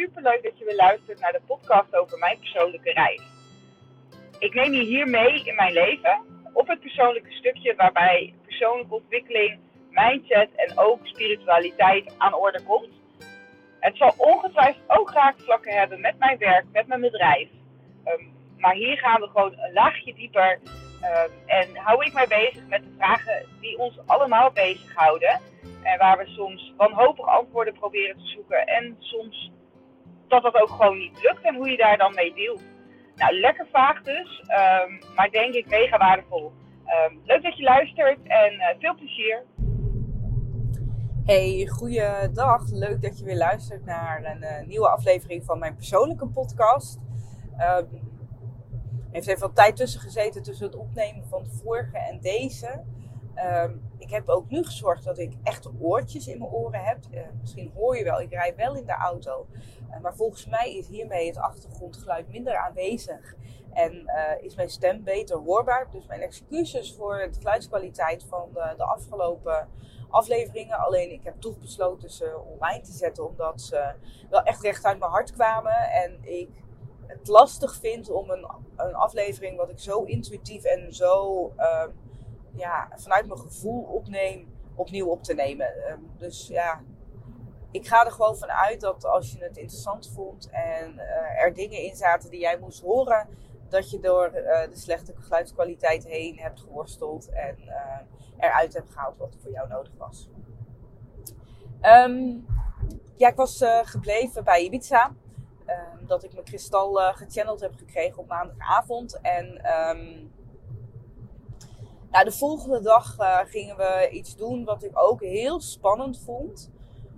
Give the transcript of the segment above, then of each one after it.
super leuk dat je weer luistert naar de podcast over mijn persoonlijke reis. Ik neem je hier mee in mijn leven op het persoonlijke stukje waarbij persoonlijke ontwikkeling, mindset en ook spiritualiteit aan orde komt. Het zal ongetwijfeld ook raakvlakken hebben met mijn werk, met mijn bedrijf. Ehm, maar hier gaan we gewoon een laagje dieper um, en hou ik mij bezig met de vragen die ons allemaal bezighouden. En waar we soms wanhopig antwoorden proberen te zoeken. En soms dat dat ook gewoon niet lukt en hoe je daar dan mee deelt. Nou, lekker vaag dus, um, maar denk ik mega waardevol. Um, leuk dat je luistert en uh, veel plezier. Hey, goeiedag. Leuk dat je weer luistert naar een uh, nieuwe aflevering van mijn persoonlijke podcast. Um, heeft even wat tijd tussen gezeten tussen het opnemen van de vorige en deze. Ik heb ook nu gezorgd dat ik echte oortjes in mijn oren heb. Uh, misschien hoor je wel, ik rijd wel in de auto. Uh, maar volgens mij is hiermee het achtergrondgeluid minder aanwezig. En uh, is mijn stem beter hoorbaar. Dus mijn excuses voor de geluidskwaliteit van de, de afgelopen afleveringen. Alleen ik heb toch besloten ze online te zetten. Omdat ze wel echt recht uit mijn hart kwamen. En ik het lastig vind om een, een aflevering wat ik zo intuïtief en zo ja, vanuit mijn gevoel opneem, opnieuw op te nemen. Um, dus ja, ik ga er gewoon vanuit dat als je het interessant vond en uh, er dingen in zaten die jij moest horen, dat je door uh, de slechte geluidskwaliteit heen hebt geworsteld en uh, eruit hebt gehaald wat voor jou nodig was. Um, ja, ik was gebleven bij Ibiza. Um, dat ik mijn kristal gechanneld heb gekregen op maandagavond. En nou, de volgende dag uh, gingen we iets doen wat ik ook heel spannend vond.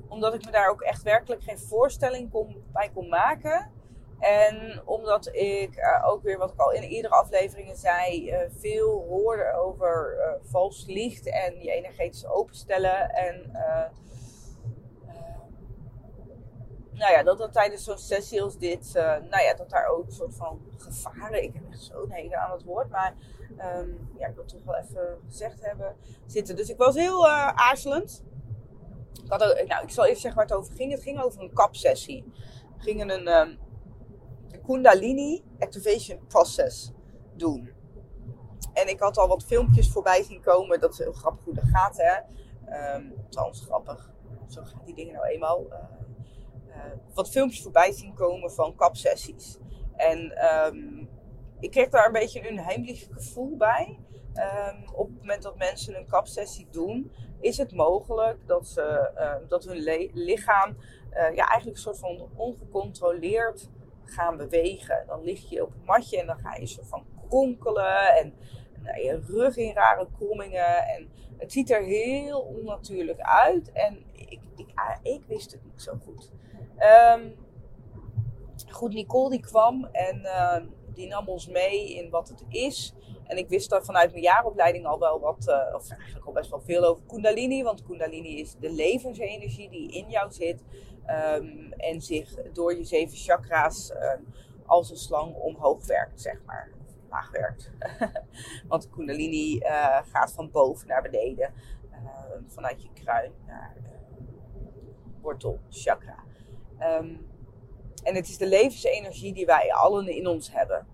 Omdat ik me daar ook echt werkelijk geen voorstelling kon, bij kon maken. En omdat ik uh, ook weer, wat ik al in eerdere afleveringen zei, uh, veel hoorde over vals licht en je energetisch openstellen. En nou ja, dat dat tijdens zo'n sessie als dit, nou ja, dat daar ook een soort van gevaren, ik heb echt zo'n hekel aan het woord, maar Um, ja, ik wil het toch wel even gezegd hebben. Zitten. Dus ik was heel uh, aarzelend. Ik, had nou, ik zal even zeggen waar het over ging. Het ging over een kapsessie. We gingen een, een Kundalini Activation Process doen. En ik had al wat filmpjes voorbij zien komen. Dat is heel grappig hoe dat gaat, hè. Um, trouwens, grappig. Zo gaan die dingen nou eenmaal. Uh, wat filmpjes voorbij zien komen van kapsessies. En um, ik kreeg daar een beetje een heimelijk gevoel bij. Um, op het moment dat mensen een kapsessie doen, is het mogelijk dat, ze, uh, dat hun lichaam uh, ja, eigenlijk een soort van ongecontroleerd gaan bewegen. Dan lig je op het matje en dan ga je zo van kronkelen en nou, je rug in rare krommingen. En het ziet er heel onnatuurlijk uit. En ik, ik, ik wist het niet zo goed. Um, goed, Nicole die kwam en uh, die nam ons mee in wat het is. En ik wist daar vanuit mijn jaaropleiding al wel wat, uh, of eigenlijk al best wel veel over Kundalini. Want Kundalini is de levensenergie die in jou zit. Um, en zich door je zeven chakra's als een slang omhoog werkt, zeg maar. Laag werkt. want Kundalini uh, gaat van boven naar beneden. Vanuit je kruin naar wortel, chakra. Um, en het is de levensenergie die wij allen in ons hebben.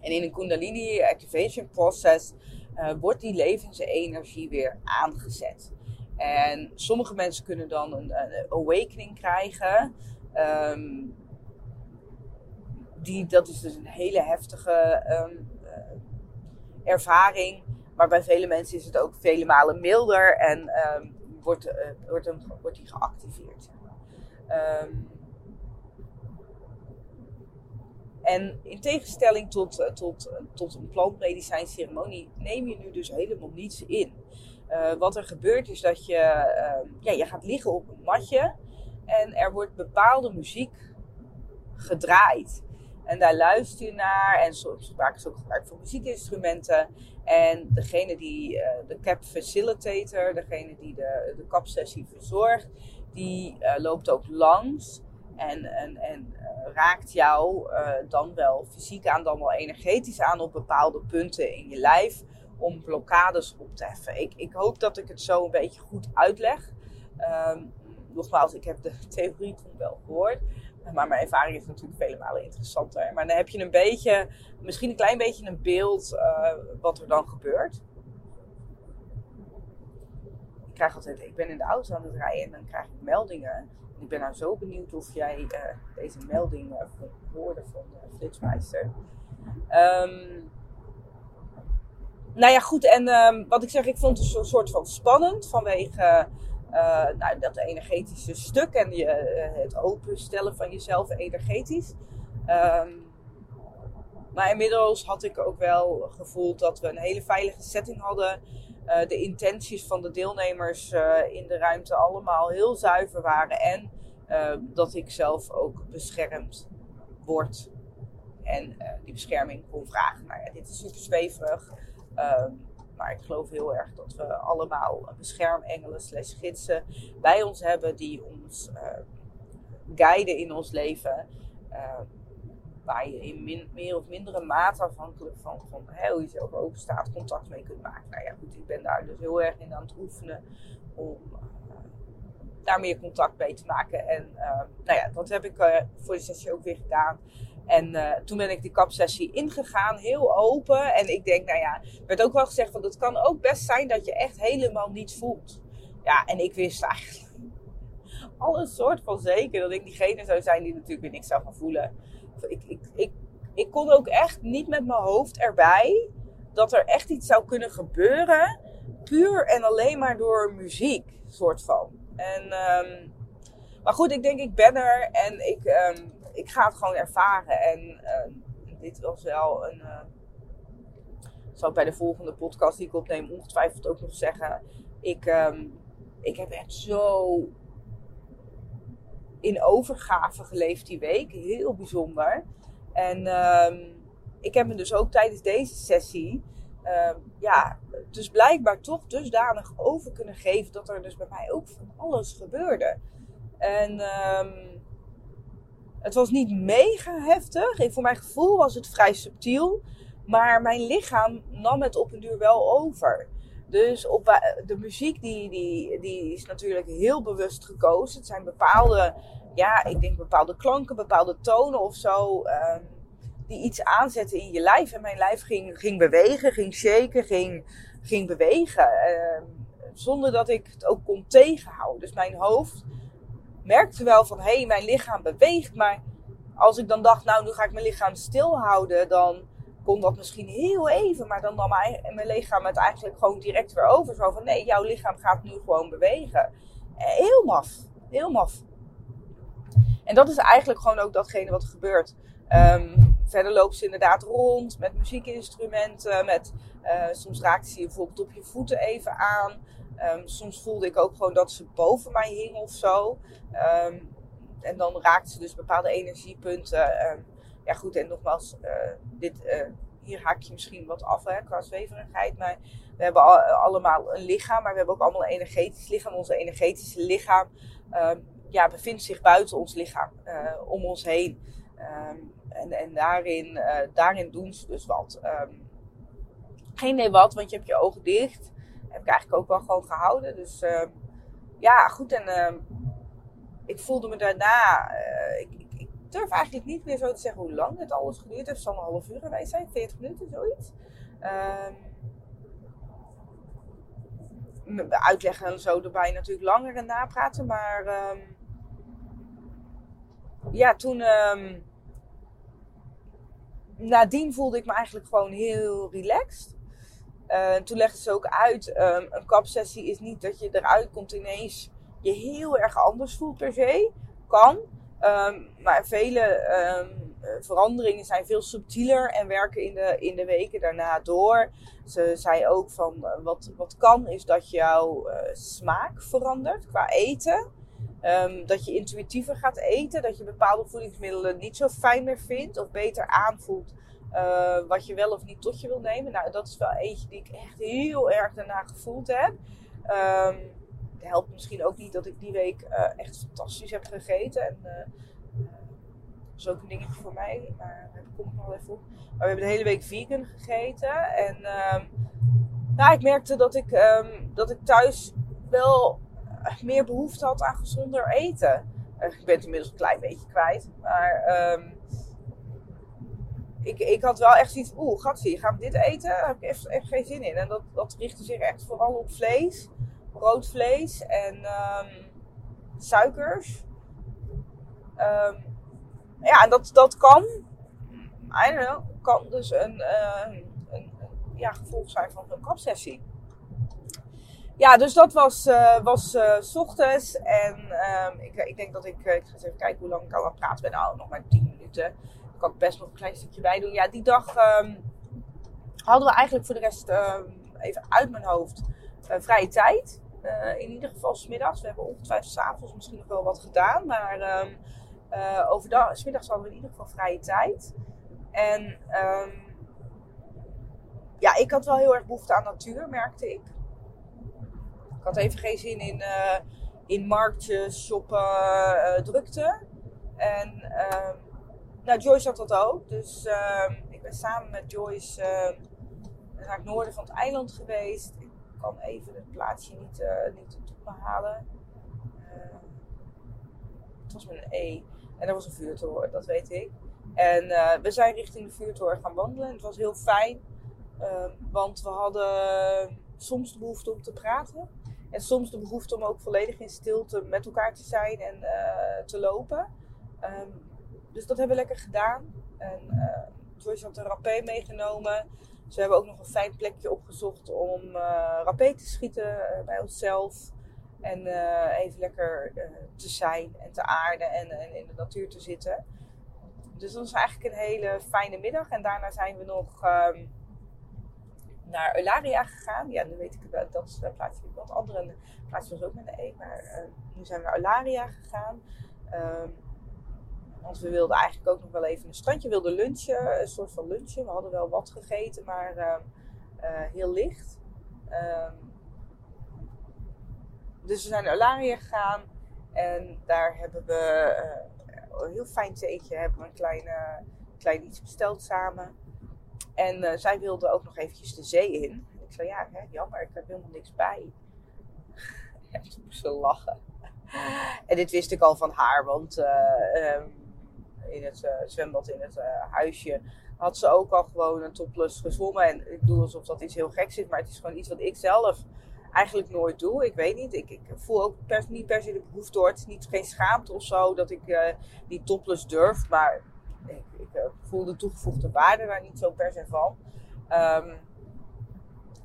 En in een Kundalini Activation Process uh, wordt die levensenergie weer aangezet. En sommige mensen kunnen dan een, awakening krijgen. Um, die, dat is dus een hele heftige um, uh, ervaring. Maar bij vele mensen is het ook vele malen milder en wordt, uh, wordt, wordt die geactiveerd. Um, En in tegenstelling tot, eh, tot, eh, tot een plantmedicijnceremonie neem je nu dus helemaal niets in. Uh, wat er gebeurt is dat je, uh, ja, je gaat liggen op een matje en er wordt bepaalde muziek gedraaid. En daar luister je naar en soms maken ze ook gebruik van muziekinstrumenten. En degene die, de cap facilitator, degene die de, de kapsessie verzorgt, die loopt ook langs en, en, en uh, raakt jou uh, dan wel fysiek aan, dan wel energetisch aan op bepaalde punten in je lijf om blokkades op te heffen. Ik, ik hoop dat ik het zo een beetje goed uitleg. Um, nogmaals, ik heb de theorie toen wel gehoord. Maar mijn ervaring is natuurlijk vele malen interessanter. Maar dan heb je een beetje, misschien een klein beetje een beeld wat er dan gebeurt. Ik krijg altijd, ik ben in de auto aan het rijden en dan krijg ik meldingen. ik ben nou zo benieuwd of jij uh, deze melding uh, hoorde van uh, Flitsmeister. Um, nou ja, goed. En um, wat ik zeg, ik vond het een soort van spannend vanwege nou, dat energetische stuk en je, het openstellen van jezelf energetisch. Um, maar inmiddels had ik ook wel gevoeld dat we een hele veilige setting hadden. Uh, de intenties van de deelnemers in de ruimte allemaal heel zuiver waren. En dat ik zelf ook beschermd word. En die bescherming kon vragen. Nou ja, dit is super zweverig. Um, maar ik geloof heel erg dat we allemaal beschermengelen slash gidsen bij ons hebben die ons uh, guiden in ons leven. Uh, waar je in min, meer of mindere mate afhankelijk van, van hoe je zelf open staat, contact mee kunt maken. Nou ja, goed, ik ben daar dus heel erg in aan het oefenen om uh, daar meer contact mee te maken. En nou ja, dat heb ik voor de sessie ook weer gedaan. En toen ben ik die kapsessie ingegaan, heel open. En ik denk, nou ja, er werd ook wel gezegd van het kan ook best zijn dat je echt helemaal niets voelt. Ja, en ik wist eigenlijk al een soort van zeker dat ik diegene zou zijn die natuurlijk weer niks zou gaan voelen. Ik, ik, ik, ik kon ook echt niet met mijn hoofd erbij dat er echt iets zou kunnen gebeuren. Puur en alleen maar door muziek, soort van. En, um, maar goed, ik denk, ik ben er en ik, um, ik ga het gewoon ervaren. En uh, dit was wel een. Uh, zal ik bij de volgende podcast die ik opneem ongetwijfeld ook nog zeggen. Ik, ik heb echt zo in overgave geleefd die week. Heel bijzonder. En um, ik heb me dus ook tijdens deze sessie. Uh, ja, dus blijkbaar toch dusdanig over kunnen geven dat er dus bij mij ook van alles gebeurde. En um, het was niet mega heftig. Voor mijn gevoel was het vrij subtiel. Maar mijn lichaam nam het op een duur wel over. Dus op de muziek die, die, die is natuurlijk heel bewust gekozen. Het zijn bepaalde, ja, ik denk bepaalde klanken, bepaalde tonen of zo. Um, die iets aanzetten in je lijf. En mijn lijf ging, ging bewegen, ging shaken, ging, ging bewegen. Um, zonder dat ik het ook kon tegenhouden. Dus mijn hoofd merkte wel van, hé, hey, mijn lichaam beweegt. Maar als ik dan dacht, nou, nu ga ik mijn lichaam stilhouden, dan kon dat misschien heel even. Maar dan nam mijn lichaam het eigenlijk gewoon direct weer over. Zo van, nee, jouw lichaam gaat nu gewoon bewegen. Eh, heel maf. Heel maf. En dat is eigenlijk gewoon ook datgene wat er gebeurt. Um, verder loopt ze inderdaad rond met muziekinstrumenten. Met, uh, soms raakte ze je bijvoorbeeld op je voeten even aan. Um, soms voelde ik ook gewoon dat ze boven mij hing of zo. Um, en dan raakte ze dus bepaalde energiepunten. Ja, goed, en nogmaals, uh, dit, uh, hier haak je misschien wat af hè, qua zweverigheid. Maar we hebben al, allemaal een lichaam, maar we hebben ook allemaal een energetisch lichaam. Onze energetische lichaam ja, bevindt zich buiten ons lichaam, om ons heen. en en daarin, daarin doen ze dus wat. geen idee wat, want je hebt je ogen dicht heb ik eigenlijk ook wel gewoon gehouden. Dus ja, goed. En ik voelde me daarna. Durf eigenlijk niet meer zo te zeggen hoe lang het alles geduurd heeft. Het zal een half uur geweest zijn, 40 minuten, zoiets. Ehm, uitleggen en zo erbij natuurlijk langer en napraten. Maar um, ja, toen. Um, nadien voelde ik me eigenlijk gewoon heel relaxed. Uh, toen legde ze ook uit, een kapsessie is niet dat je eruit komt ineens je heel erg anders voelt per se. Kan. Um, maar vele um, veranderingen zijn veel subtieler en werken in de, in de weken daarna door. Ze zei ook van uh, wat, wat kan is dat jouw uh, smaak verandert qua eten. Um, dat je intuïtiever gaat eten. Dat je bepaalde voedingsmiddelen niet zo fijn meer vindt of beter aanvoelt uh, wat je wel of niet tot je wil nemen. Nou, dat is wel eentje die ik echt heel erg daarna gevoeld heb. Um, het helpt misschien ook niet dat ik die week uh, echt fantastisch heb gegeten. En, uh, dat is ook een dingetje voor mij, maar daar kom ik nog wel even op. Maar we hebben de hele week vegan gegeten. En um, nou, ik merkte dat ik, um, dat ik thuis wel meer behoefte had aan gezonder eten. ik ben het inmiddels een klein beetje kwijt. Maar ehm, ik, ik had wel echt zoiets, oeh, gatsie, gaan we dit eten? Daar heb ik echt, echt geen zin in. En dat, dat richtte zich echt vooral op vlees, rood vlees en ehm, suikers. Ehm, ja, en dat, dat kan, I don't know, kan dus een, uh, een, ja, gevolg zijn van zo'n kapsessie. Ja, dus dat was, uh, was uh, s ochtends. En um, ik, ik denk dat ik, ik ga eens even kijken hoe lang ik al aan praten ben. Nou, nog maar 10 minuten kan ik best nog een klein stukje bij doen. Ja, die dag hadden we eigenlijk voor de rest even uit mijn hoofd vrije tijd. Uh, in ieder geval smiddags. We hebben ongetwijfeld s'avonds misschien nog wel wat gedaan. Maar um, uh, overdag, smiddags hadden we in ieder geval vrije tijd. En ja, ik had wel heel erg behoefte aan natuur, merkte ik. Ik had even geen zin in, in marktjes, shoppen, drukte. En nou, Joyce had dat ook. Dus ik ben samen met Joyce naar het noorden van het eiland geweest. Kan even het plaatsje niet, uh, niet behalen. Ehm, het was met een E. En er was een vuurtoren, dat weet ik. En eh, we zijn richting de vuurtoren gaan wandelen. Het was heel fijn. Ehm, want we hadden soms de behoefte om te praten. En soms de behoefte om ook volledig in stilte met elkaar te zijn en eh, te lopen. Um, dus dat hebben we lekker gedaan. En uh, Joyce had een rapé meegenomen. Dus we hebben ook nog een fijn plekje opgezocht om uh, rapé te schieten uh, bij onszelf. En even lekker te zijn en te aarden en, in de natuur te zitten. Dus dat was eigenlijk een hele fijne middag. En daarna zijn we nog um, naar Eularia gegaan. Ja, nu weet ik dat, dat is een plaatsje wat andere plaatsje was ook met een E. Maar nu zijn we naar Eularia gegaan. Um, want we wilden eigenlijk ook nog wel even een strandje, wilden lunchen, een soort van lunchen. We hadden wel wat gegeten, maar uh, uh, heel licht. Um, dus we zijn naar Alaria gegaan en daar hebben we uh, een heel fijn theetje, hebben we een klein, klein iets besteld samen. En zij wilde ook nog eventjes de zee in. Ik zei, ja, hè, jammer, ik heb helemaal niks bij. en toen moest ze lachen. En dit wist ik al van haar, want um, in het uh, zwembad in het uh, huisje, had ze ook al gewoon een topless gezwommen. En ik doe alsof dat iets heel geks is, maar het is gewoon iets wat ik zelf eigenlijk nooit doe. Ik weet niet. Ik, ik voel ook per, niet per se de behoefte door. Het is niet geen schaamte of zo dat ik uh, die topless durf. Maar ik, ik voel de toegevoegde waarde daar niet zo per se van. Um,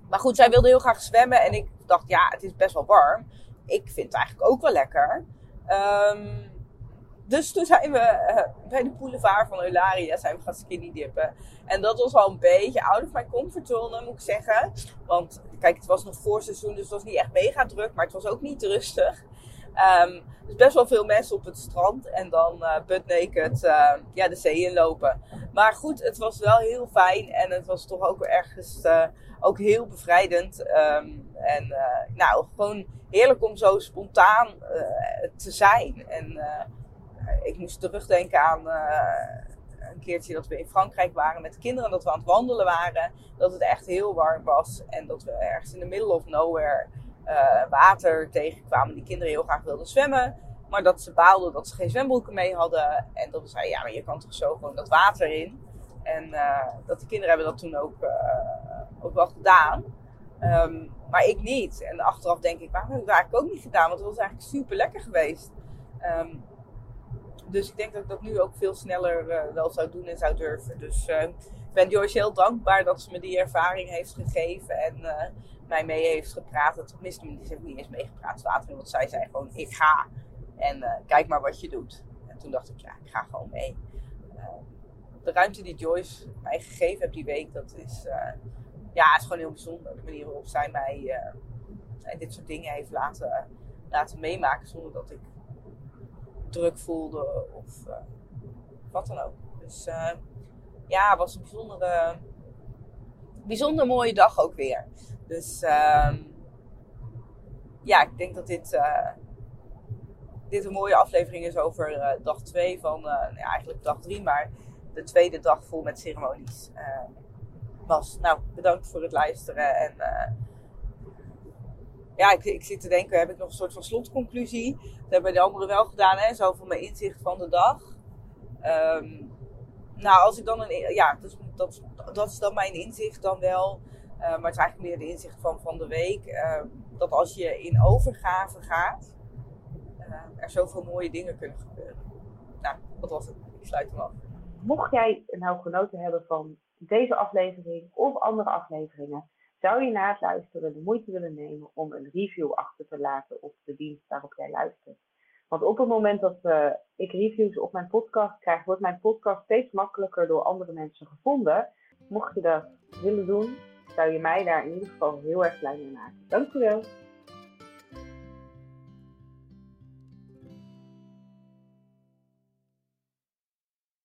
maar goed, zij wilde heel graag zwemmen. En ik dacht, ja, het is best wel warm. Ik vind het eigenlijk ook wel lekker. Um, dus toen zijn we uh, bij de boulevard van Eularia zijn we gaan skinny dippen. En dat was al een beetje out of my comfort zone, moet ik zeggen. Want kijk, het was nog voorseizoen, dus het was niet echt mega druk. Maar het was ook niet rustig. Um, dus best wel veel mensen op het strand. En dan uh, butt naked uh, ja, de zee inlopen. Maar goed, het was wel heel fijn. En het was toch ook ergens ook heel bevrijdend. Um, en nou, gewoon heerlijk om zo spontaan te zijn. En ik moest terugdenken aan uh, een keertje dat we in Frankrijk waren met de kinderen. Dat we aan het wandelen waren. Dat het echt heel warm was. En dat we ergens in de middle of nowhere uh, water tegenkwamen. Die kinderen heel graag wilden zwemmen. Maar dat ze baalden dat ze geen zwembroeken mee hadden. En dat we zeiden, ja, maar je kan toch zo gewoon dat water in. En uh, dat de kinderen hebben dat toen ook, ook wel gedaan. Um, maar ik niet. En achteraf denk ik, waarom heb ik dat eigenlijk ook niet gedaan? Want het was eigenlijk super lekker geweest. Um, dus ik denk dat ik dat nu ook veel sneller uh, wel zou doen en zou durven. Dus uh, ik ben Joyce heel dankbaar dat ze me die ervaring heeft gegeven en uh, mij mee heeft gepraat. Tenminste, ze heeft niet eens meegepraat later, want zij zei gewoon: Ik ga en kijk maar wat je doet. En toen dacht ik: Ja, ik ga gewoon mee. de ruimte die Joyce mij gegeven heeft die week, dat is, ja, is gewoon heel bijzonder. De manier waarop zij mij dit soort dingen heeft laten, laten meemaken zonder dat ik druk voelde of uh, wat dan ook. Dus uh, ja, het was een bijzondere, bijzonder mooie dag ook weer. Dus uh, ja, ik denk dat dit, uh, dit een mooie aflevering is over dag 2 van, nou ja, eigenlijk dag 3, maar de tweede dag vol met ceremonies was. Nou, bedankt voor het luisteren en ja, ik, ik zit te denken, heb ik nog een soort van slotconclusie? Dat hebben de anderen wel gedaan, hè? Zo van mijn inzicht van de dag. Ehm, nou, als ik dan een, ja, dat, dat, dat is dan mijn inzicht dan wel. Uh, maar het is eigenlijk meer de inzicht van, van de week. Uh, dat als je in overgave gaat, uh, er zoveel mooie dingen kunnen gebeuren. Nou, dat was het. Ik sluit hem af. Mocht jij nou genoten hebben van deze aflevering of andere afleveringen, zou je na het luisteren de moeite willen nemen om een review achter te laten op de dienst waarop jij luistert. Want op het moment dat uh, ik reviews op mijn podcast krijg, wordt mijn podcast steeds makkelijker door andere mensen gevonden. Mocht je dat willen doen, zou je mij daar in ieder geval heel erg blij mee maken. Dankjewel.